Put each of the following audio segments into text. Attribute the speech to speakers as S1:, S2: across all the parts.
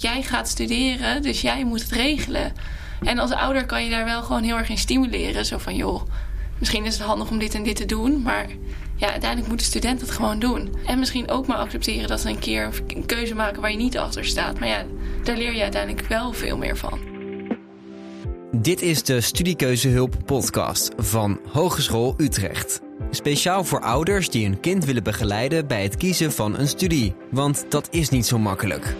S1: Jij gaat studeren, dus jij moet het regelen. En als ouder kan je daar wel gewoon heel erg in stimuleren. Zo van, joh, misschien is het handig om dit en dit te doen, maar ja, uiteindelijk moet de student het gewoon doen. En misschien ook maar accepteren dat ze een keer een keuze maken waar je niet achter staat. Maar ja, daar leer je uiteindelijk wel veel meer van.
S2: Dit is de Studiekeuzehulp podcast van Hogeschool Utrecht. Speciaal voor ouders die hun kind willen begeleiden bij het kiezen van een studie. Want dat is niet zo makkelijk.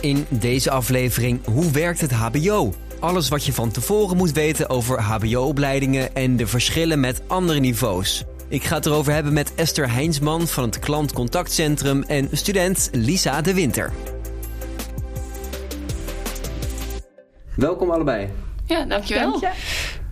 S2: In deze aflevering Hoe werkt het HBO? Alles wat je van tevoren moet weten over HBO-opleidingen en de verschillen met andere niveaus. Ik ga het erover hebben met Esther Heinsman van het Klantcontactcentrum en student Lisa de Winter. Welkom allebei.
S1: Ja, dankjewel.
S3: Dank je.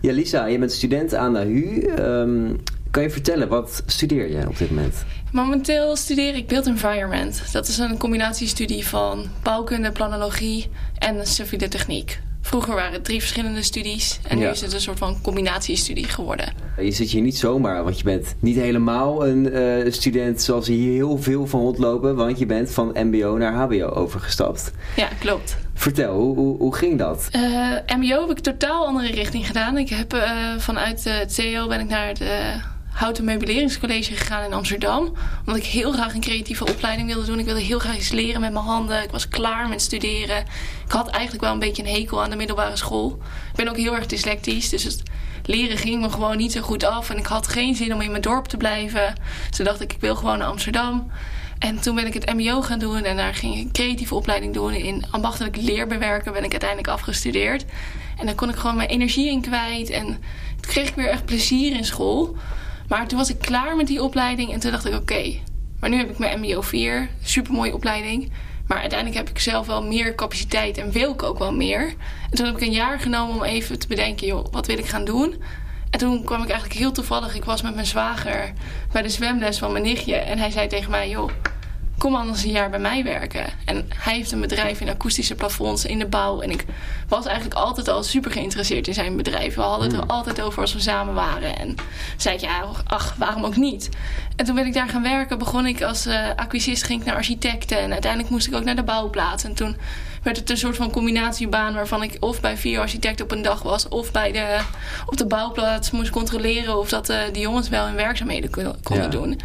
S2: Ja, Lisa, je bent student aan de HU. Ehm, kan je vertellen, wat studeer je op dit moment?
S1: Momenteel studeer ik Built Environment. Dat is een combinatiestudie van bouwkunde, planologie en civiele techniek. Vroeger waren het drie verschillende studies en nu is het een soort van combinatiestudie geworden.
S2: Je zit hier niet zomaar, want je bent niet helemaal een eh, student zoals er hier heel veel van rondlopen, want je bent van MBO naar HBO overgestapt.
S1: Ja, klopt.
S2: Vertel, hoe, hoe, hoe ging dat?
S1: Eh, MBO heb ik totaal andere richting gedaan. Ik heb eh, vanuit het CEO ben ik naar eh, Houten Meubileringscollege gegaan in Amsterdam. Omdat ik heel graag een creatieve opleiding wilde doen. Ik wilde heel graag iets leren met mijn handen. Ik was klaar met studeren. Ik had eigenlijk wel een beetje een hekel aan de middelbare school. Ik ben ook heel erg dyslectisch, dus het leren ging me gewoon niet zo goed af. En ik had geen zin om in mijn dorp te blijven. Dus dacht ik, ik wil gewoon naar Amsterdam. En toen ben ik het MBO gaan doen en daar ging ik een creatieve opleiding doen. In ambachtelijk leerbewerken ben ik uiteindelijk afgestudeerd. En daar kon ik gewoon mijn energie in kwijt. En toen kreeg ik weer echt plezier in school. Maar toen was ik klaar met die opleiding en toen dacht ik: oké, maar nu heb ik mijn MBO 4, supermooie opleiding. Maar uiteindelijk heb ik zelf wel meer capaciteit en wil ik ook wel meer. En toen heb ik een jaar genomen om even te bedenken: joh, wat wil ik gaan doen? En toen kwam ik eigenlijk heel toevallig. Ik was met mijn zwager bij de zwemles van mijn nichtje. En hij zei tegen mij: joh, kom anders een jaar bij mij werken. En hij heeft een bedrijf in akoestische plafonds in de bouw. En ik was eigenlijk altijd al super geïnteresseerd in zijn bedrijf. We hadden het er altijd over als we samen waren. En zei ik, ja, ach, waarom ook niet? En toen ben ik daar gaan werken. Begon ik als eh acquisist, ging ik naar architecten. En uiteindelijk moest ik ook naar de bouwplaats. En toen werd het een soort van combinatiebaan... waarvan ik of bij vier architecten op een dag was... of bij de, op de bouwplaats moest controleren... of dat eh, die jongens wel hun werkzaamheden kon- konden
S2: Ja.
S1: doen.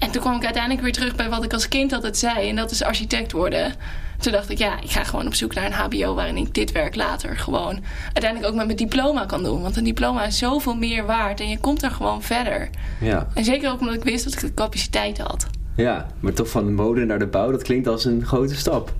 S1: En toen kwam ik uiteindelijk weer terug bij wat ik als kind altijd zei. En dat is architect worden. Toen dacht ik, ja, ik ga gewoon op zoek naar een HBO waarin ik dit werk later gewoon uiteindelijk ook met mijn diploma kan doen. Want een diploma is zoveel meer waard en je komt er gewoon verder.
S2: Ja,
S1: En zeker ook omdat ik wist dat ik de capaciteit had.
S2: ja, maar toch van de mode naar de bouw, dat klinkt als een grote stap.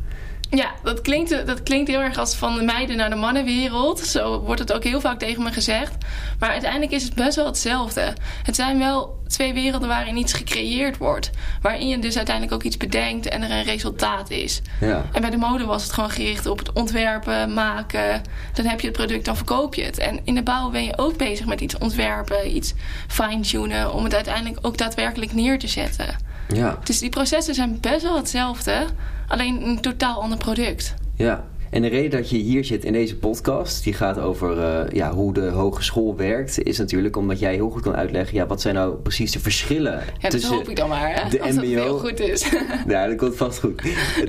S1: Ja, dat klinkt, dat klinkt heel erg als van de meiden naar de mannenwereld. Zo wordt het ook heel vaak tegen me gezegd. Maar uiteindelijk is het best wel hetzelfde. Het zijn wel twee werelden waarin iets gecreëerd wordt. Waarin je dus uiteindelijk ook iets bedenkt en er een resultaat is.
S2: Ja,
S1: En bij de mode was het gewoon gericht op het ontwerpen, maken. Dan heb je het product, dan verkoop je het. En in de bouw ben je ook bezig met iets ontwerpen, iets fine-tunen... om het uiteindelijk ook daadwerkelijk neer te zetten.
S2: Ja,
S1: Dus die processen zijn best wel hetzelfde, alleen een totaal ander product.
S2: ja. En de reden dat je hier zit in deze podcast, die gaat over eh, ja, hoe de hogeschool werkt, is natuurlijk omdat jij heel goed kan uitleggen, ja, wat zijn nou precies de verschillen
S1: Ja, dat hoop ik dan maar, hè?
S2: de
S1: Als dat
S2: MBO
S1: heel goed is.
S2: Ja, dat komt vast goed.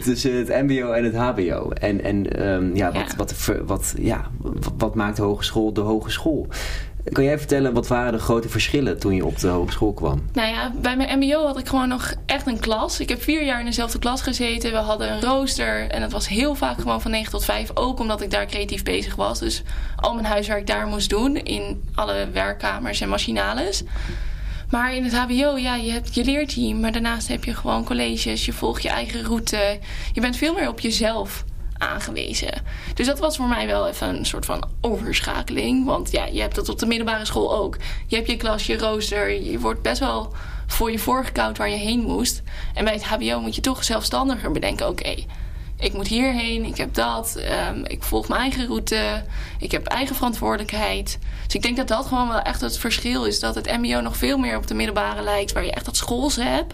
S2: Tussen het MBO en het HBO. En, en ehm, ja, wat,
S1: Ja.
S2: Wat, ver- wat, ja, wat, wat maakt de hogeschool de hogeschool? Kan jij vertellen, wat waren de grote verschillen toen je op de hogeschool kwam?
S1: Nou ja, bij mijn MBO had ik gewoon nog echt een klas. Ik heb vier jaar in dezelfde klas gezeten. We hadden een rooster en dat was heel vaak gewoon van 9 tot 5. Ook omdat ik daar creatief bezig was. Dus al mijn huiswerk daar moest doen in alle werkkamers en machinales. Maar in het HBO, ja, je hebt je leerteam. Maar daarnaast heb je gewoon colleges. Je volgt je eigen route. Je bent veel meer op jezelf aangewezen. Dus dat was voor mij wel even een soort van overschakeling. Want ja, je hebt dat op de middelbare school ook. Je hebt je klas, je rooster. Je wordt best wel voor je voorgekoud waar je heen moest. En bij het HBO moet je toch zelfstandiger bedenken. Oké, ik moet hierheen, ik heb dat, ehm, ik volg mijn eigen route, ik heb eigen verantwoordelijkheid. Dus ik denk dat dat gewoon wel echt het verschil is. Dat het MBO nog veel meer op de middelbare lijkt, waar je echt dat schools hebt.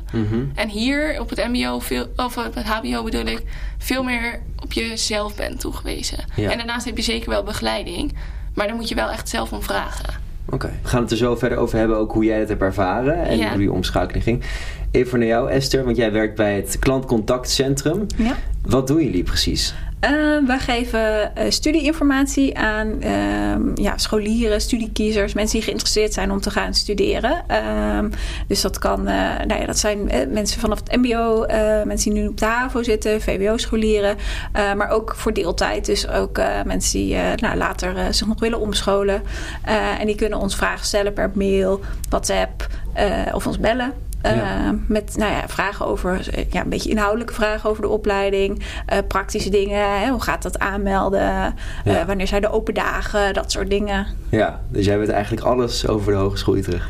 S1: En hier op het MBO, veel, of op het HBO bedoel ik, veel meer op jezelf bent toegewezen.
S2: Ja.
S1: En daarnaast heb je zeker wel begeleiding, maar daar moet je wel echt zelf om vragen.
S2: Oké. We gaan het er zo verder over hebben, ook hoe jij het hebt ervaren en
S1: Ja.
S2: hoe die omschakeling ging. Even naar jou, Esther, want jij werkt bij het klantcontactcentrum.
S3: Ja.
S2: Wat doen jullie precies?
S3: Uh, wij geven uh, studieinformatie aan uh, ja, scholieren, studiekiezers, mensen die geïnteresseerd zijn om te gaan studeren. Ehm, dus dat, kan, nou ja, dat zijn mensen vanaf het MBO, mensen die nu op de HAVO zitten, VWO-scholieren, maar ook voor deeltijd. Dus ook mensen die nou, later zich nog willen omscholen. en die kunnen ons vragen stellen per mail, WhatsApp of ons bellen. Ja. Uh, met nou ja, vragen over, ja, een beetje inhoudelijke vragen over de opleiding, uh, praktische dingen. Hè, hoe gaat dat aanmelden? Ja. Uh, wanneer zijn de open dagen? Dat soort dingen.
S2: Ja, dus jij weet eigenlijk alles over de Hogeschool Utrecht.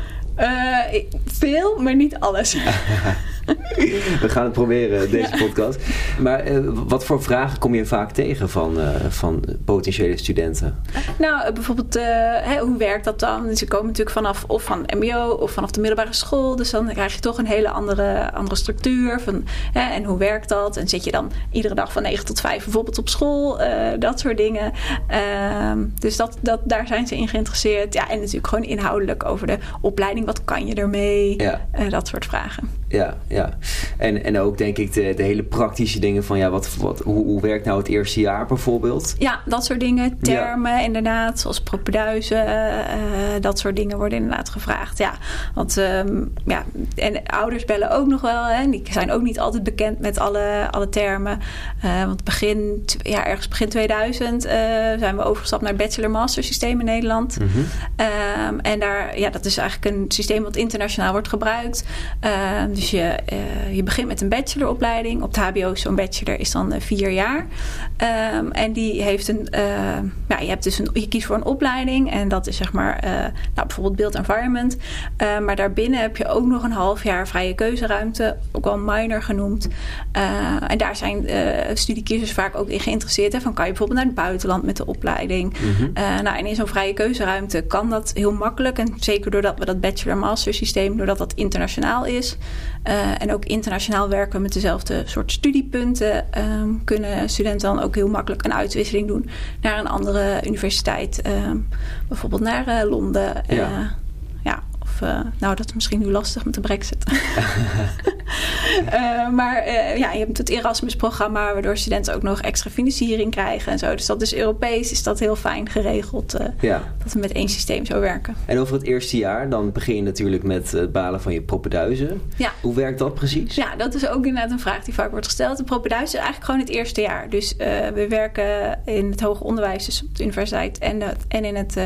S3: veel, maar niet alles.
S2: We gaan het proberen, deze podcast. Maar uh, wat voor vragen kom je vaak tegen van, uh, van potentiële studenten?
S3: Nou, bijvoorbeeld, uh, hè, hoe werkt dat dan? Ze komen natuurlijk vanaf of van MBO of vanaf de middelbare school. Dus dan krijg je toch een hele andere, andere structuur. Van, hè, en hoe werkt dat? En zit je dan iedere dag van 9 tot 5 bijvoorbeeld op school? dat soort dingen. Ehm, dus dat, dat, daar zijn ze in geïnteresseerd. Ja, en natuurlijk gewoon inhoudelijk over de opleiding. Wat kan je ermee? Ja. dat soort vragen.
S2: Ja, ja. En, en ook denk ik de, de hele praktische dingen van ja, wat, wat, hoe, hoe werkt nou het eerste jaar bijvoorbeeld?
S3: Ja, dat soort dingen. Termen ja. inderdaad, zoals propeduizen. Uh, dat soort dingen worden inderdaad gevraagd. Ja, want um, ja, en ouders bellen ook nog wel. Hè. Die zijn ook niet altijd bekend met alle, alle termen. Uh, want begin, ja, ergens begin 2000 zijn we overgestapt naar bachelor-master systeem in Nederland. Mm -hmm. um, en daar, ja, dat is eigenlijk een systeem wat internationaal wordt gebruikt. Uh, dus je, uh, je begint met een bacheloropleiding. Op het HBO zo'n bachelor is dan uh, vier jaar. Um, en die heeft een. Uh, ja, je, hebt dus een, je kiest voor een opleiding. En dat is zeg maar. nou, bijvoorbeeld build environment. maar daarbinnen heb je ook nog een half jaar vrije keuzeruimte. Ook wel minor genoemd. en daar zijn studiekiezers vaak ook in geïnteresseerd. Hè, van kan je bijvoorbeeld naar het buitenland met de opleiding. Mm-hmm. nou, en in zo'n vrije keuzeruimte kan dat heel makkelijk. En zeker doordat we dat bachelor-master systeem, doordat dat internationaal is. Uh, en ook internationaal werken met dezelfde soort studiepunten. Um, kunnen studenten dan ook heel makkelijk een uitwisseling doen naar een andere universiteit. Um, bijvoorbeeld naar uh, Londen. Ja. Uh, of nou, dat is misschien nu lastig met de brexit. uh, maar uh, ja, je hebt het Erasmus-programma, waardoor studenten ook nog extra financiering krijgen en zo. Dus dat is Europees, is dat heel fijn geregeld. Ja. Dat we met één systeem zo werken.
S2: En over het eerste jaar, dan begin je natuurlijk met het balen van je propeduizen. Ja. Hoe werkt dat precies?
S3: Ja, dat is ook inderdaad een vraag die vaak wordt gesteld. De propeduizen is eigenlijk gewoon het eerste jaar. Dus we werken in het hoger onderwijs, dus op de universiteit en, en in het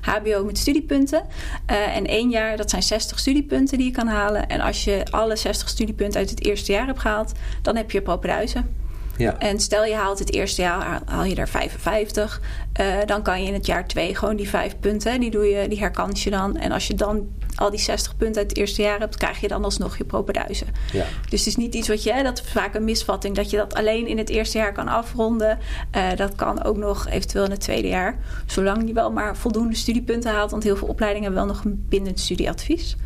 S3: HBO met studiepunten. en één jaar, dat zijn 60 studiepunten die je kan halen. En als je alle 60 studiepunten uit het eerste jaar hebt gehaald, dan heb je propeduizen. Ja. En stel je haalt het eerste jaar, haal je er 55, uh, dan kan je in het jaar 2 gewoon die vijf punten, die, doe je, die herkans je dan. En als je dan al die 60 punten uit het eerste jaar hebt, krijg je dan alsnog je propeduizen. Ja. Dus het is niet iets wat je, dat is vaak een misvatting, dat je dat alleen in het eerste jaar kan afronden. Uh, dat kan ook nog eventueel in het tweede jaar, zolang je wel maar voldoende studiepunten haalt. Want heel veel opleidingen hebben wel nog een bindend studieadvies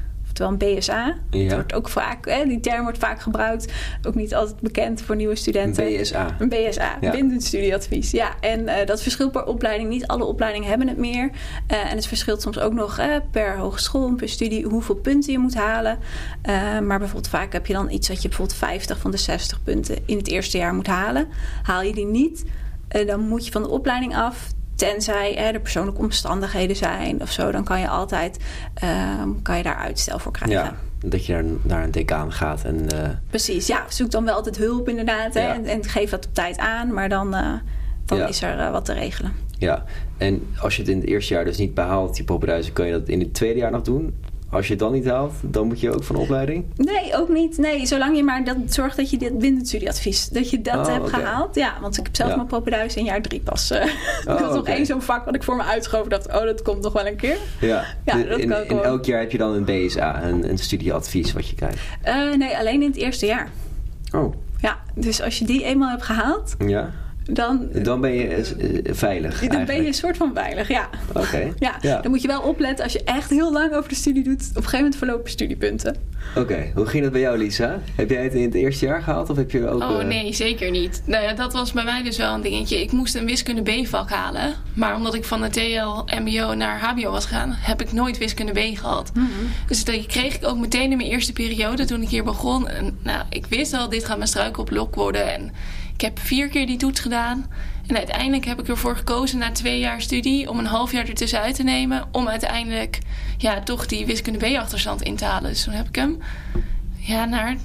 S3: oftewel een BSA. Ja. Dat wordt ook vaak, hè, die term wordt vaak gebruikt. Ook niet altijd bekend voor nieuwe studenten.
S2: Een BSA.
S3: Een BSA, ja. bindend studieadvies. Ja, en uh, dat verschilt per opleiding. Niet alle opleidingen hebben het meer. Uh, en het verschilt soms ook nog uh, per hogeschool, per studie, hoeveel punten je moet halen. maar bijvoorbeeld vaak heb je dan iets dat je bijvoorbeeld 50 van de 60 punten in het eerste jaar moet halen. Haal je die niet, dan moet je van de opleiding af Tenzij er persoonlijke omstandigheden zijn of zo, dan kan je altijd um, kan je daar uitstel voor krijgen.
S2: Ja, dat je naar, naar een decaan gaat. En, uh...
S3: Precies, ja. Zoek dan wel altijd hulp inderdaad. Hè, en, en, geef dat op tijd aan, maar dan, uh, dan ja. is er uh, wat te regelen.
S2: Ja, en als je het in het eerste jaar dus niet behaalt, die poppenduizen, kun je dat in het tweede jaar nog doen? Als je het dan niet haalt, dan moet je ook van opleiding?
S3: Nee, ook niet. Nee, zolang je maar dat, zorgt dat je dit bindend studieadvies, dat je dat oh, hebt okay. gehaald. Ja, want ik heb zelf ja. mijn propeduis in jaar drie pas. Uh, oh, dat was nog één zo'n vak wat ik voor me uitschoof. dacht, oh, dat komt nog wel een keer.
S2: Ja, ja dat in, kan in elk jaar heb je dan een BSA, een, een studieadvies wat je krijgt?
S3: Uh, nee, alleen in het eerste jaar.
S2: Oh.
S3: Ja, dus als je die eenmaal hebt gehaald...
S2: Ja
S3: dan,
S2: dan ben je uh, veilig.
S3: Dan
S2: eigenlijk.
S3: ben je een soort van veilig, ja.
S2: Oké.
S3: Ja,
S2: ja,
S3: dan moet je wel opletten als je echt heel lang over de studie doet. Op een gegeven moment verlopen studiepunten.
S2: Oké, hoe ging dat bij jou, Lisa? Heb jij het in het eerste jaar gehaald of heb je ook...
S1: Oh nee, zeker niet. Nou ja, dat was bij mij dus wel een dingetje. Ik moest een wiskunde B-vak halen. Maar omdat ik van de TL, MBO naar HBO was gegaan, heb ik nooit wiskunde B gehad.
S3: Mhm.
S1: Dus dat kreeg ik ook meteen in mijn eerste periode toen ik hier begon. En, nou, ik wist al, dit gaat mijn struikelblok worden. En ik heb vier keer die toets gedaan. En uiteindelijk heb ik ervoor gekozen na twee jaar studie om een half jaar ertussenuit te nemen. Om uiteindelijk ja, toch die wiskunde B-achterstand in te halen. Dus toen heb ik hem ja, naar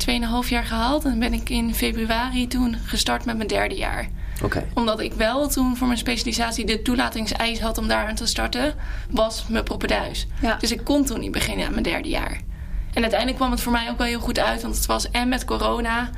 S1: 2,5 jaar gehaald. En ben ik in februari toen gestart met mijn derde jaar.
S2: Oké.
S1: Omdat ik wel toen voor mijn specialisatie de toelatingseis had om daar aan te starten, was mijn propeduis.
S3: Ja.
S1: Dus ik kon toen niet beginnen aan mijn derde jaar. En uiteindelijk kwam het voor mij ook wel heel goed uit, want het was en met corona.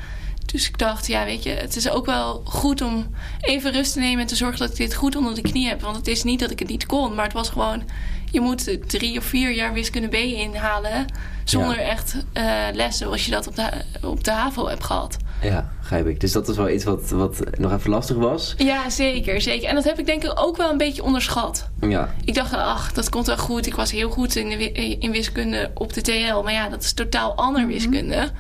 S1: Dus ik dacht, ja, weet je, het is ook wel goed om even rust te nemen en te zorgen dat ik dit goed onder de knie heb. Want het is niet dat ik het niet kon, maar het was gewoon, je moet drie of vier jaar wiskunde B inhalen zonder
S2: Ja.
S1: echt eh, lessen zoals je dat op de, op de HAVO hebt gehad.
S2: Ja, begrijp ik. Dus dat is wel iets wat, wat nog even lastig was.
S1: Ja, zeker, zeker. En dat heb ik denk ik ook wel een beetje onderschat.
S2: Ja,
S1: Ik dacht, ach, dat komt wel goed. Ik was heel goed in, de, in wiskunde op de TL. Maar ja, dat is totaal ander wiskunde.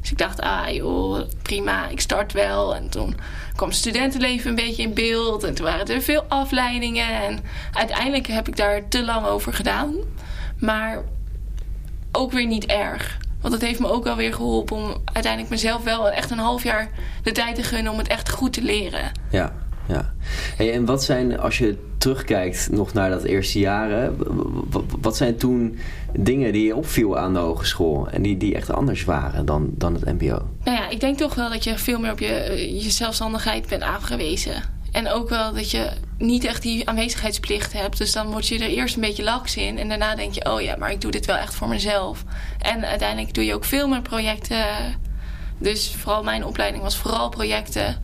S1: Dus ik dacht, ah joh, prima, ik start wel. En toen kwam studentenleven een beetje in beeld. En toen waren er veel afleidingen. En uiteindelijk heb ik daar te lang over gedaan. Maar ook weer niet erg. Want het heeft me ook wel weer geholpen om uiteindelijk mezelf wel echt een half jaar de tijd te gunnen om het echt goed te leren.
S2: ja, ja. En wat zijn, als je terugkijkt nog naar dat eerste jaren, wat zijn toen dingen die je opviel aan de hogeschool en die, die echt anders waren dan, dan het MBO?
S1: Nou ja, ik denk toch wel dat je veel meer op je, je zelfstandigheid bent aangewezen. En ook wel dat je niet echt die aanwezigheidsplicht hebt. Dus dan word je er eerst een beetje laks in. En daarna denk je, oh ja, maar ik doe dit wel echt voor mezelf. En uiteindelijk doe je ook veel meer projecten. Dus vooral mijn opleiding was vooral projecten.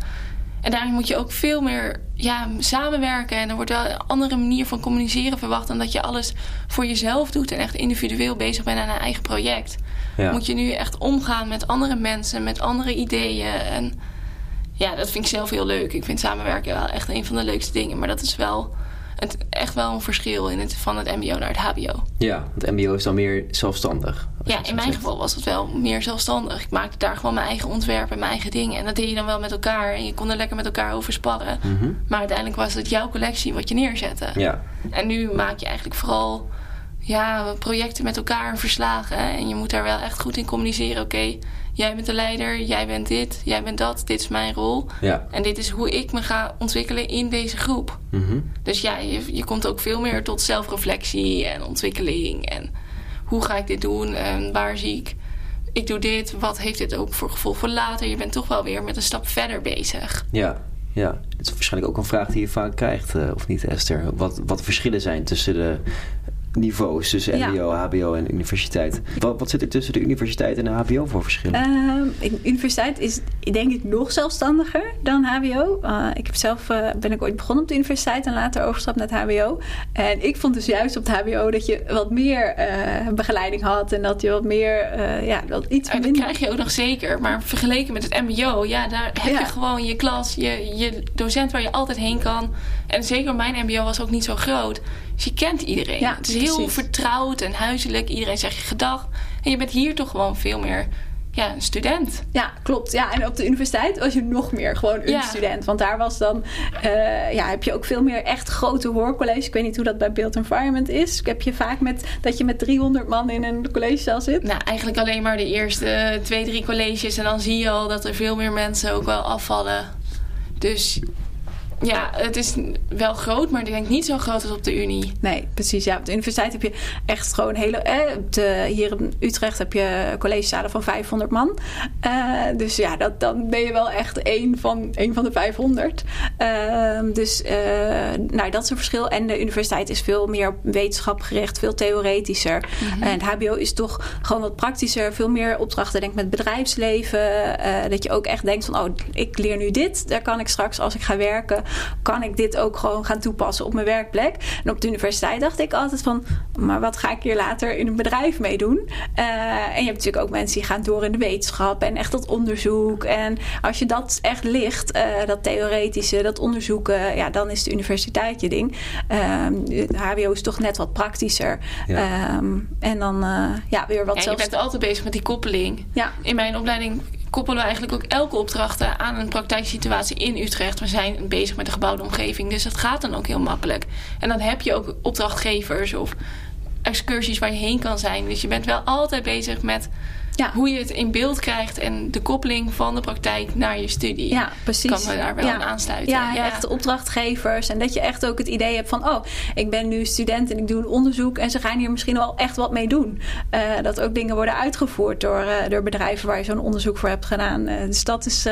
S1: En daarin moet je ook veel meer ja, samenwerken. En er wordt wel een andere manier van communiceren verwacht... dan dat je alles voor jezelf doet... en echt individueel bezig bent aan een eigen project
S2: Ja.
S1: moet je nu echt omgaan met andere mensen, met andere ideeën. En ja, dat vind ik zelf heel leuk. Ik vind samenwerken wel echt een van de leukste dingen. Maar dat is wel het, echt wel een verschil in het, van het MBO naar het HBO.
S2: Ja, het MBO is dan meer zelfstandig.
S1: Ja, in mijn
S2: zegt.
S1: geval was het wel meer zelfstandig. Ik maakte daar gewoon mijn eigen ontwerpen en mijn eigen dingen. En dat deed je dan wel met elkaar. En je kon er lekker met elkaar over sparren.
S2: Mhm.
S1: Maar uiteindelijk was het jouw collectie wat je neerzette.
S2: Ja,
S1: En nu maak je eigenlijk vooral ja, projecten met elkaar en verslagen. En je moet daar wel echt goed in communiceren. Oké, jij bent de leider, jij bent dit, jij bent dat. Dit is mijn rol.
S2: ja.
S1: En dit is hoe ik me ga ontwikkelen in deze groep.
S2: Mhm.
S1: Dus ja, je, je komt ook veel meer tot zelfreflectie en ontwikkeling. En hoe ga ik dit doen en waar zie ik... Ik doe dit, wat heeft dit ook voor gevolg voor later? Je bent toch wel weer met een stap verder bezig.
S2: Ja, ja. Het is waarschijnlijk ook een vraag die je vaak krijgt, eh, of niet Esther? Wat, wat verschillen zijn tussen de niveaus, tussen
S3: Ja.
S2: MBO, HBO en universiteit? Wat, wat zit er tussen de universiteit en de HBO voor verschillen?
S3: Ehm, universiteit is denk ik nog zelfstandiger dan HBO. Uh, ik heb zelf uh, ben ik ooit begonnen op de universiteit en later overgestapt naar het HBO. En ik vond dus juist op het HBO dat je wat meer uh, begeleiding had en dat je wat meer, uh, ja, dat iets minder.
S1: dat krijg je ook nog zeker. Maar vergeleken met het MBO, ja, daar heb
S3: Ja.
S1: je gewoon je klas, je, je docent waar je altijd heen kan. En zeker mijn MBO was ook niet zo groot. Dus je kent iedereen.
S3: Ja,
S1: het is heel
S3: precies.
S1: vertrouwd en huiselijk. Iedereen zegt je gedag. En je bent hier toch gewoon veel meer ja, een student.
S3: Ja, klopt. Ja, en op de universiteit was je nog meer gewoon een
S1: Ja.
S3: student. Want daar was dan, eh, ja, heb je ook veel meer echt grote hoorcolleges. Ik weet niet hoe dat bij Build Environment is. Heb je vaak met, dat je met 300 man in een collegezaal zit?
S1: Nou, eigenlijk alleen maar de eerste twee, drie colleges. En dan zie je al dat er veel meer mensen ook wel afvallen. Dus ja, het is wel groot, maar ik denk niet zo groot als op de Unie.
S3: Nee, precies. Ja, op de universiteit heb je echt gewoon hele. Eh, de, hier in Utrecht heb je collegezalen van 500 man. Eh, dus ja, dat, dan ben je wel echt één van, één van de 500. Eh, dus eh, nou, dat is een verschil. En de universiteit is veel meer op wetenschap gericht, veel theoretischer. En het HBO is toch gewoon wat praktischer, veel meer opdrachten. Denk met bedrijfsleven. dat je ook echt denkt van, oh, ik leer nu dit. Daar kan ik straks als ik ga werken kan ik dit ook gewoon gaan toepassen op mijn werkplek? En op de universiteit dacht ik altijd van, maar wat ga ik hier later in een bedrijf mee doen? Eh, en je hebt natuurlijk ook mensen die gaan door in de wetenschap en echt dat onderzoek. En als je dat echt ligt, uh, dat theoretische, dat onderzoeken, ja, dan is de universiteit je ding. de HBO is toch net wat praktischer. Ja. Um, en dan uh, ja, weer wat
S1: ja,
S3: zelfs...
S1: Je bent altijd bezig met die koppeling.
S3: Ja.
S1: In mijn opleiding koppelen we eigenlijk ook elke opdracht aan een praktijksituatie in Utrecht. We zijn bezig met de gebouwde omgeving, dus dat gaat dan ook heel makkelijk. En dan heb je ook opdrachtgevers of excursies waar je heen kan zijn. Dus je bent wel altijd bezig met ja. hoe je het in beeld krijgt en de koppeling van de praktijk naar je studie.
S3: Ja, precies.
S1: Kan me daar wel aan aansluiten.
S3: Ja, ja, echt de opdrachtgevers. En dat je echt ook het idee hebt van: oh, ik ben nu student en ik doe een onderzoek en ze gaan hier misschien wel echt wat mee doen. Uh, dat ook dingen worden uitgevoerd door, uh, door bedrijven waar je zo'n onderzoek voor hebt gedaan. Uh, dus dat is,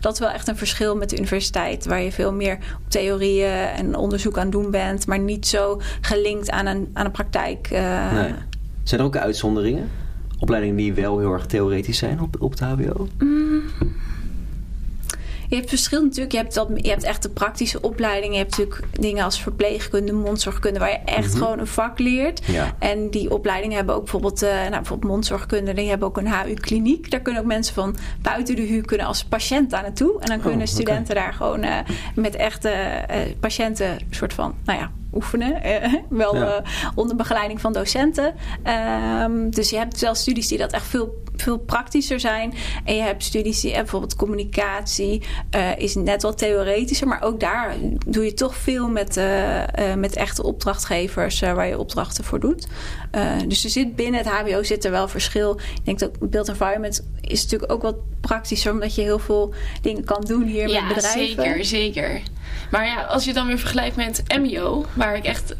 S3: dat is wel echt een verschil met de universiteit, waar je veel meer op theorieën en onderzoek aan het doen bent, maar niet zo gelinkt aan een, aan een praktijk.
S2: Nee. Zijn er ook uitzonderingen? Opleidingen die wel heel erg theoretisch zijn op, op het HBO? Mm.
S3: Je hebt verschil natuurlijk. Je hebt, dat, je hebt echt de praktische opleidingen. Je hebt natuurlijk dingen als verpleegkunde, mondzorgkunde, waar je echt mhm. gewoon een vak leert. En die opleidingen hebben ook bijvoorbeeld, uh, nou, bijvoorbeeld mondzorgkunde, die hebben ook een HU-kliniek. Daar kunnen ook mensen van buiten de HU kunnen als patiënt aan naartoe. En dan kunnen oh, studenten daar gewoon uh, met echte uh, patiënten, soort van, nou ja, oefenen. Eh, wel eh, onder begeleiding van docenten. Ehm, dus je hebt wel studies die dat echt veel, veel praktischer zijn. En je hebt studies die bijvoorbeeld communicatie uh, is net wat theoretischer. Maar ook daar doe je toch veel met, met echte opdrachtgevers waar je opdrachten voor doet. dus er zit binnen het HBO zit er wel verschil. Ik denk dat build environment is natuurlijk ook wat praktischer, omdat je heel veel dingen kan doen hier
S1: ja,
S3: met bedrijven.
S1: Zeker, zeker. Maar ja, als je het dan weer vergelijkt met MBO, waar ik echt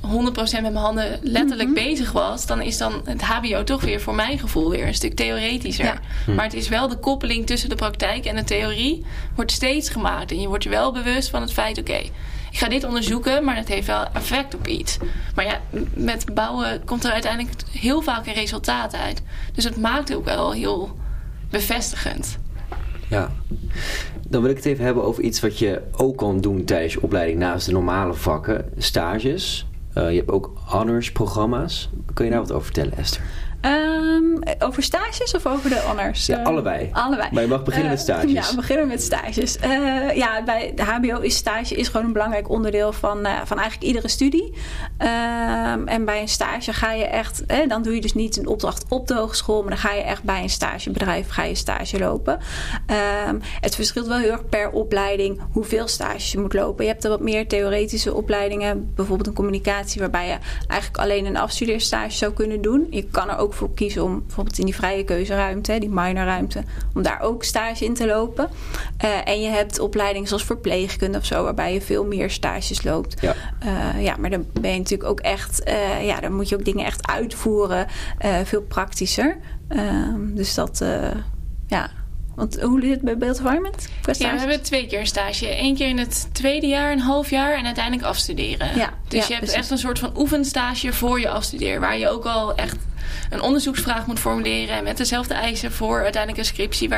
S1: 100% met mijn handen letterlijk mhm. bezig was, dan is dan het HBO toch weer voor mijn gevoel weer een stuk theoretischer. Hm. Maar het is wel de koppeling tussen de praktijk en de theorie wordt steeds gemaakt. En je wordt je wel bewust van het feit: oké, ik ga dit onderzoeken, maar het heeft wel effect op iets. Maar ja, met bouwen komt er uiteindelijk heel vaak een resultaat uit. Dus het maakt ook wel heel bevestigend.
S2: Ja. Dan wil ik het even hebben over iets wat je ook kan doen tijdens je opleiding naast de normale vakken, stages. Uh, je hebt ook honors programma's. Kun je daar wat over vertellen, Esther?
S3: Um, over stages of over de honors?
S2: Ja, allebei.
S3: allebei.
S2: Maar je mag beginnen uh, met stages.
S3: Ja, we beginnen met stages. Uh, ja, bij de HBO is stage is gewoon een belangrijk onderdeel van, van eigenlijk iedere studie. Um, en bij een stage ga je echt, dan doe je dus niet een opdracht op de hogeschool, maar dan ga je echt bij een stagebedrijf ga je stage lopen. Um, het verschilt wel heel erg per opleiding hoeveel stages je moet lopen. Je hebt er wat meer theoretische opleidingen, bijvoorbeeld een communicatie, waarbij je eigenlijk alleen een afstudeerstage zou kunnen doen. Je kan er ook voor kiezen om bijvoorbeeld in die vrije keuzeruimte, die minorruimte, om daar ook stage in te lopen. Uh, en je hebt opleidingen zoals verpleegkunde of zo, waarbij je veel meer stages loopt. Ja, uh, ja maar dan ben je natuurlijk ook echt, uh, ja, dan moet je ook dingen echt uitvoeren, veel praktischer. Ehm, dus dat, ja. Want hoe ligt het bij Build Environment?
S1: Ja, we hebben twee keer een stage. Eén keer in het tweede jaar, een half jaar en uiteindelijk afstuderen. Ja, dus je hebt echt een soort van oefenstage voor je afstudeer. Waar je ook al echt een onderzoeksvraag moet formuleren. En met dezelfde eisen voor uiteindelijk een scriptie.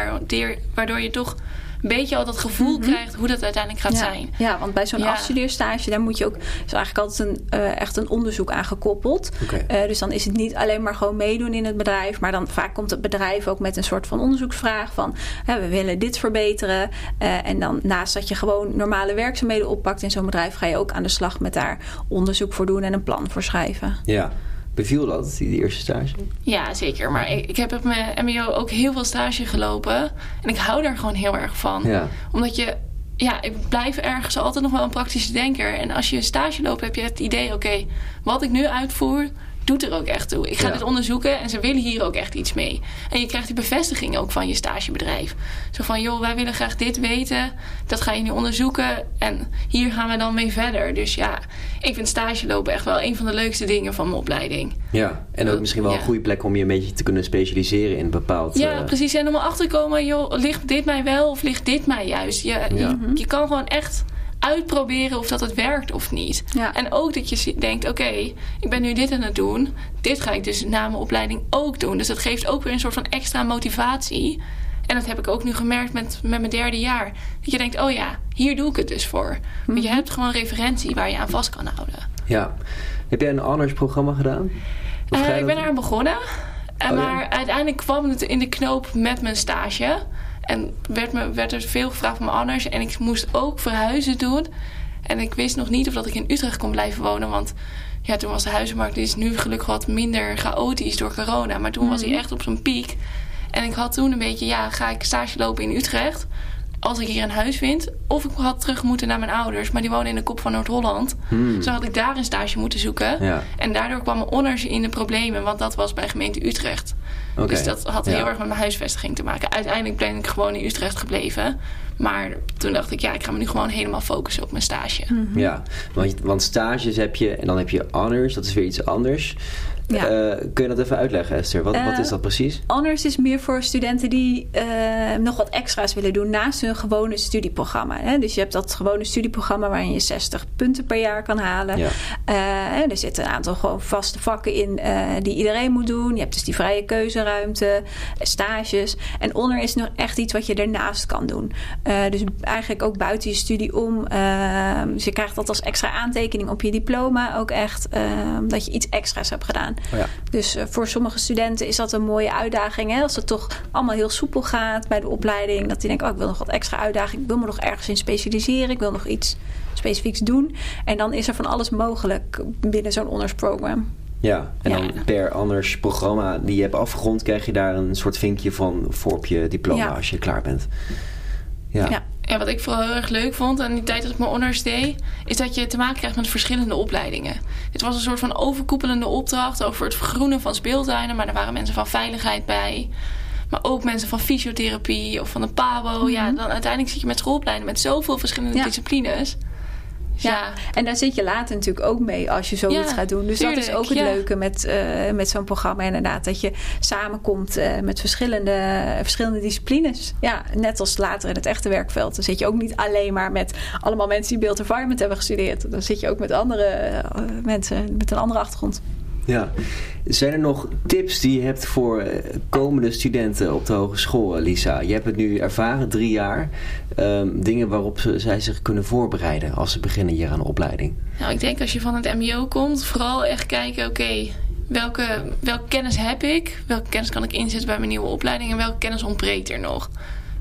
S1: Waardoor, je toch een beetje al dat gevoel mhm. krijgt hoe dat uiteindelijk gaat zijn.
S3: Ja, want bij zo'n ja. afstudeerstage, daar moet je ook, is eigenlijk altijd een, uh, echt een onderzoek aan gekoppeld. Okay. Uh, dus dan is het niet alleen maar gewoon meedoen in het bedrijf, maar dan vaak komt het bedrijf ook met een soort van onderzoeksvraag van hè, we willen dit verbeteren. Uh, en dan naast dat je gewoon normale werkzaamheden oppakt in zo'n bedrijf, ga je ook aan de slag met daar onderzoek voor doen en een plan voor schrijven.
S2: Ja. Beviel dat, die, eerste stage?
S1: Ja, zeker. Maar ik, ik, heb op mijn MBO ook heel veel stage gelopen. En ik hou daar gewoon heel erg van. Ja. Omdat je... Ja, ik blijf ergens altijd nog wel een praktische denker. En als je stage loopt, heb je het idee... oké, wat ik nu uitvoer, doet er ook echt toe. Ik ga dit onderzoeken en ze willen hier ook echt iets mee. En je krijgt die bevestiging ook van je stagebedrijf. Zo van, joh, wij willen graag dit weten. Dat ga je nu onderzoeken en hier gaan we dan mee verder. Dus ja, ik vind stage lopen echt wel een van de leukste dingen van mijn opleiding.
S2: Ja, en ook misschien wel een goede plek om je een beetje te kunnen specialiseren in een bepaald...
S1: Ja, uh... precies. En om erachter te komen, joh, ligt dit mij wel of ligt dit mij juist? Je, je, je kan gewoon echt uitproberen of dat het werkt of niet. En ook dat je denkt, oké, ik ben nu dit aan het doen. Dit ga ik dus na mijn opleiding ook doen. Dus dat geeft ook weer een soort van extra motivatie. En dat heb ik ook nu gemerkt met, met mijn derde jaar. Dat je denkt, oh ja, hier doe ik het dus voor. Want je hebt gewoon referentie waar je aan vast kan houden.
S2: Ja. Heb jij een honors programma gedaan?
S1: Eh, ik ben eraan begonnen. En
S2: Oh, ja.
S1: maar uiteindelijk kwam het in de knoop met mijn stage. En werd, me, werd er veel gevraagd van mijn honors. En ik moest ook verhuizen doen. En ik wist nog niet of dat ik in Utrecht kon blijven wonen. Want ja, toen was de huizenmarkt, die is nu gelukkig wat minder chaotisch door corona. Maar toen was
S2: Mhm.
S1: hij echt op zijn piek. En ik had toen een beetje, ja, ga ik stage lopen in Utrecht? Als ik hier een huis vind. Of ik had terug moeten naar mijn ouders. Maar die wonen in de kop van Noord-Holland.
S2: Hmm.
S1: Dus dan had ik daar een stage moeten zoeken.
S2: Ja.
S1: En daardoor kwam mijn honors in de problemen, want dat was bij gemeente Utrecht. Dus dat had
S2: Ja.
S1: heel erg met mijn huisvestiging te maken. Uiteindelijk ben ik gewoon in Utrecht gebleven. Maar toen dacht ik, ja, ik ga me nu gewoon helemaal focussen op mijn stage.
S2: Ja, want, want stages heb je en dan heb je honors, dat is weer iets anders.
S3: Ja.
S2: Eh, kun je dat even uitleggen, Esther? Wat, wat
S3: Eh,
S2: is dat precies?
S3: Honors is meer voor studenten die eh, nog wat extra's willen doen naast hun gewone studieprogramma. Hè? Dus je hebt dat gewone studieprogramma waarin je 60 punten per jaar kan halen.
S2: Ja.
S3: Eh, er zitten een aantal gewoon vaste vakken in eh, die iedereen moet doen. Je hebt dus die vrije keuzeruimte, eh, stages. En honor is nog echt iets wat je daarnaast kan doen. Eh, dus eigenlijk ook buiten je studie om. Eh, dus je krijgt dat als extra aantekening op je diploma ook echt eh, dat je iets extra's hebt gedaan.
S2: Oh ja.
S3: Dus eh, voor sommige studenten is dat een mooie uitdaging. Hè? Als het toch allemaal heel soepel gaat bij de opleiding. Dat die denken, oh, ik wil nog wat extra uitdaging. Ik wil me nog ergens in specialiseren. Ik wil nog iets specifieks doen. En dan is er van alles mogelijk binnen zo'n honorsprogram.
S2: Ja, en
S1: Ja.
S2: dan per honors programma die je hebt afgerond, krijg je daar een soort vinkje van voor op je diploma
S3: Ja.
S2: als je klaar bent. Ja.
S3: Ja.
S1: En wat ik vooral heel erg leuk vond aan die tijd dat ik mijn honors deed, is dat je te maken krijgt met verschillende opleidingen. Dit was een soort van overkoepelende opdracht over het vergroenen van speeltuinen, maar er waren mensen van veiligheid bij. Maar ook mensen van fysiotherapie of van de PABO. Ja, dan uiteindelijk zit je met schoolopleidingen met zoveel verschillende
S3: Ja.
S1: disciplines.
S3: Ja. en daar zit je later natuurlijk ook mee als je zoiets
S1: Ja,
S3: gaat doen. Dus dat is ook het leuke met, eh, met zo'n programma. Inderdaad, dat je samenkomt eh, met verschillende, verschillende disciplines. Ja, net als later in het echte werkveld. Dan zit je ook niet alleen maar met allemaal mensen die beeld environment hebben gestudeerd. Dan zit je ook met andere eh, mensen met een andere achtergrond.
S2: Ja. Zijn er nog tips die je hebt voor eh, komende studenten op de hogeschool, eh, Lisa? Je hebt het nu ervaren, drie jaar. Ehm, dingen waarop zij zich kunnen voorbereiden als ze beginnen hier aan de opleiding.
S1: Nou, ik denk als je van het MBO komt, vooral echt kijken, oké, welke, welke kennis heb ik? Welke kennis kan ik inzetten bij mijn nieuwe opleiding? En welke kennis ontbreekt er nog?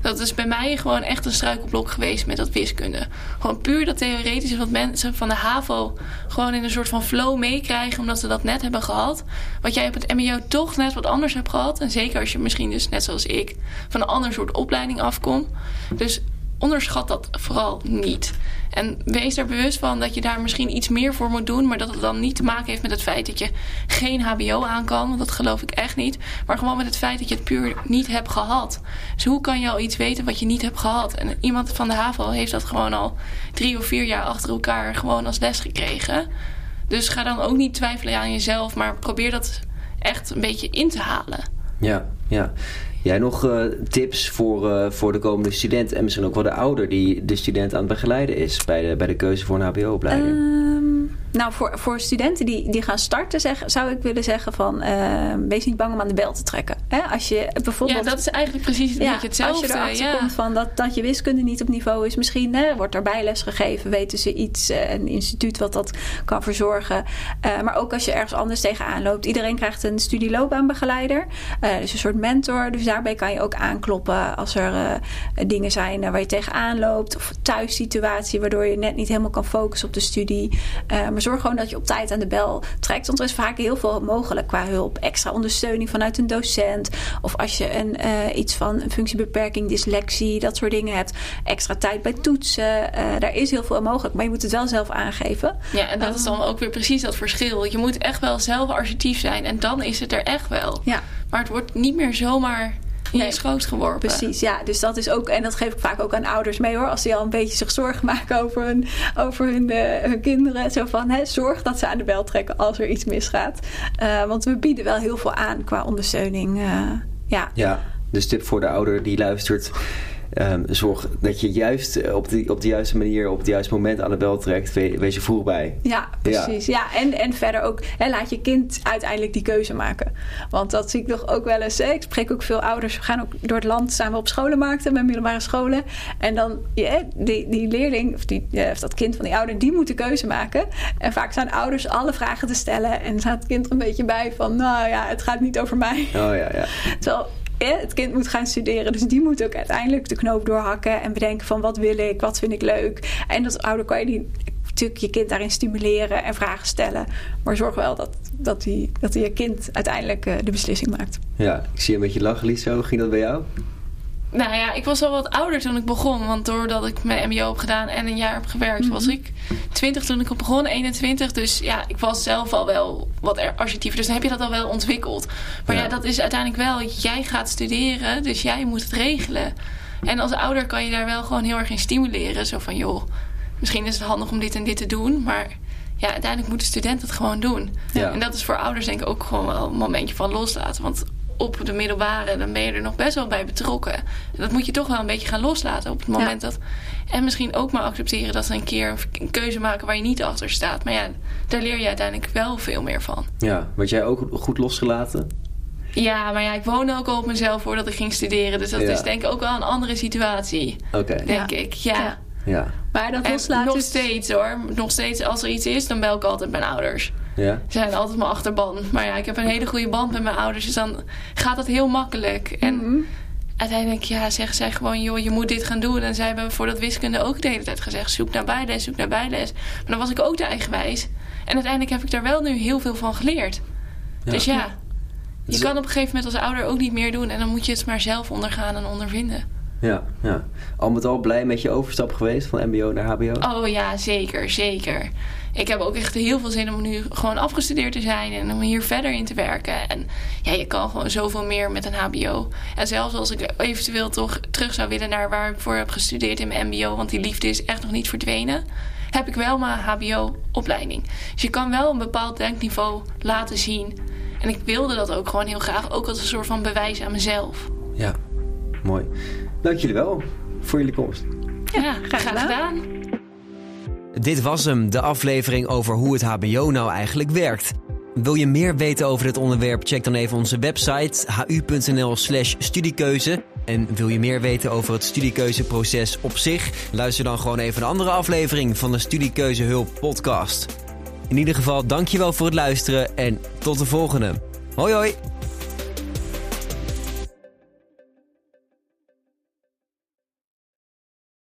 S1: Dat is bij mij gewoon echt een struikelblok geweest met dat wiskunde. Gewoon puur dat theoretische wat mensen van de HAVO gewoon in een soort van flow meekrijgen, omdat ze dat net hebben gehad. Wat jij op het MBO toch net wat anders hebt gehad. En zeker als je misschien dus net zoals ik van een ander soort opleiding afkomt. Dus onderschat dat vooral niet. En wees er bewust van dat je daar misschien iets meer voor moet doen. Maar dat het dan niet te maken heeft met het feit dat je geen HBO aan kan. Want dat geloof ik echt niet. Maar gewoon met het feit dat je het puur niet hebt gehad. Dus hoe kan je al iets weten wat je niet hebt gehad? En iemand van de HAVO heeft dat gewoon al drie of vier jaar achter elkaar gewoon als les gekregen. Dus ga dan ook niet twijfelen aan jezelf. Maar probeer dat echt een beetje in te halen.
S2: Ja, ja. Jij nog eh, tips voor, eh, voor de komende student en misschien ook wel de ouder die de student aan het begeleiden is bij de, bij de keuze voor een HBO-opleiding?
S3: Nou, voor, voor studenten die, die gaan starten, zeg, zou ik willen zeggen van... ehm, wees niet bang om aan de bel te trekken. Hè? Als je bijvoorbeeld...
S1: Ja, dat is eigenlijk precies een
S3: Ja,
S1: beetje hetzelfde.
S3: Als je erachter
S1: ja.
S3: komt van dat, dat je wiskunde niet op niveau is, misschien hè, wordt er bijles gegeven, weten ze iets, eh, een instituut wat dat kan verzorgen. Eh, maar ook als je ergens anders tegenaan loopt. Iedereen krijgt een studieloopbaanbegeleider, eh, dus een soort mentor. Dus daarbij kan je ook aankloppen als er eh, dingen zijn eh, waar je tegenaan loopt. Of thuissituatie waardoor je net niet helemaal kan focussen op de studie. Eh, maar zorg gewoon dat je op tijd aan de bel trekt. Want er is vaak heel veel mogelijk qua hulp. Extra ondersteuning vanuit een docent. Of als je een, eh, iets van een functiebeperking, dyslexie, dat soort dingen hebt. Extra tijd bij toetsen. Eh, daar is heel veel mogelijk. Maar je moet het wel zelf aangeven.
S1: Ja, en dat is dan ook weer precies dat verschil. Je moet echt wel zelf assertief zijn en dan is het er echt wel.
S3: Ja.
S1: Maar het wordt niet meer zomaar in
S3: Nee,
S1: je schoot geworpen.
S3: Precies, ja. Dus dat is ook, en dat geef ik vaak ook aan ouders mee hoor. Als die al een beetje zich zorgen maken over hun, over hun, eh, hun kinderen. Zo van, hè, zorg dat ze aan de bel trekken als er iets misgaat. Eh, want we bieden wel heel veel aan qua ondersteuning. eh, ja.
S2: Ja, dus tip voor de ouder die luistert. Um, zorg dat je juist op de, op de juiste manier, op het juiste moment aan de bel trekt. wees je vroeg bij.
S3: Ja, precies. Ja, en, en verder ook, hè, laat je kind uiteindelijk die keuze maken. Want dat zie ik nog ook wel eens. Hè. Ik spreek ook veel ouders. We gaan ook door het land, we op scholenmarkten met middelbare scholen. En dan, ja, die, die leerling, of, die, of dat kind van die ouder, die moet de keuze maken. En vaak staan ouders alle vragen te stellen. En staat het kind er een beetje bij van, nou ja, het gaat niet over mij.
S2: Oh ja, ja.
S3: Terwijl het kind moet gaan studeren. Dus die moet ook uiteindelijk de knoop doorhakken en bedenken van wat wil ik, wat vind ik leuk. En als ouder kan je natuurlijk je kind daarin stimuleren en vragen stellen. Maar zorg wel dat, dat, die, dat je kind uiteindelijk uh, de beslissing maakt.
S2: Ja, ik zie een beetje lachen, Lisa. Hoe ging dat bij jou?
S1: Nou ja, ik was al wat ouder toen ik begon. Want doordat ik mijn MBO heb gedaan en een jaar heb gewerkt, was mhm. ik 20 toen ik op begon, 21. Dus ja, ik was zelf al wel wat assertiever. Dus dan heb je dat al wel ontwikkeld. Maar ja. ja, dat is uiteindelijk wel, jij gaat studeren, dus jij moet het regelen. En als ouder kan je daar wel gewoon heel erg in stimuleren. Zo van, joh, misschien is het handig om dit en dit te doen, maar ja, uiteindelijk moet de student het gewoon doen. Ja. En dat is voor ouders denk ik ook gewoon wel een momentje van loslaten. Want op de middelbare, dan ben je er nog best wel bij betrokken. En dat moet je toch wel een beetje gaan loslaten op het moment dat. En misschien ook maar accepteren dat ze een keer een keuze maken waar je niet achter staat. Maar ja, daar leer je uiteindelijk wel veel meer van.
S2: Ja, werd jij ook goed losgelaten?
S1: Ja, maar ja, ik woonde ook al op mezelf voordat ik ging studeren. Dus dat is denk ik ook wel een andere situatie. Oké. Denk ik, ja.
S2: ja.
S3: Maar dat loslaten...
S1: Nog steeds hoor. Nog steeds als er iets is, dan bel ik altijd mijn ouders. Ja. Ze zijn altijd mijn achterban. Maar ja, ik heb een hele goede band met mijn ouders. Dus dan gaat dat heel makkelijk. En mhm. uiteindelijk ja, zeggen zij gewoon... joh, je moet dit gaan doen. En zij hebben voor dat wiskunde ook de hele tijd gezegd... zoek naar bijles, zoek naar bijles. Maar dan was ik ook de eigenwijs. En uiteindelijk heb ik daar wel nu heel veel van geleerd. Dus ja, je kan op een gegeven moment als ouder ook niet meer doen. En dan moet je het maar zelf ondergaan en ondervinden.
S2: Ja, ja. Al met al blij met je overstap geweest van mbo naar hbo?
S1: Oh ja, zeker, zeker ik heb ook echt heel veel zin om nu gewoon afgestudeerd te zijn en om hier verder in te werken. En ja, je kan gewoon zoveel meer met een HBO. En zelfs als ik eventueel toch terug zou willen naar waar ik voor heb gestudeerd in mijn MBO, want die liefde is echt nog niet verdwenen, heb ik wel mijn HBO-opleiding. Dus je kan wel een bepaald denkniveau laten zien. En ik wilde dat ook gewoon heel graag, ook als een soort van bewijs aan mezelf.
S2: Ja, mooi. Dank jullie wel voor jullie komst.
S1: Ja, graag gedaan.
S2: Dit was hem, de aflevering over hoe het HBO nou eigenlijk werkt. Wil je meer weten over dit onderwerp? Check dan even onze website hu.nl/slash studiekeuze. En wil je meer weten over het studiekeuzeproces op zich? Luister dan gewoon even een andere aflevering van de Studiekeuzehulp podcast. In ieder geval, dankjewel voor het luisteren en tot de volgende. Hoi hoi!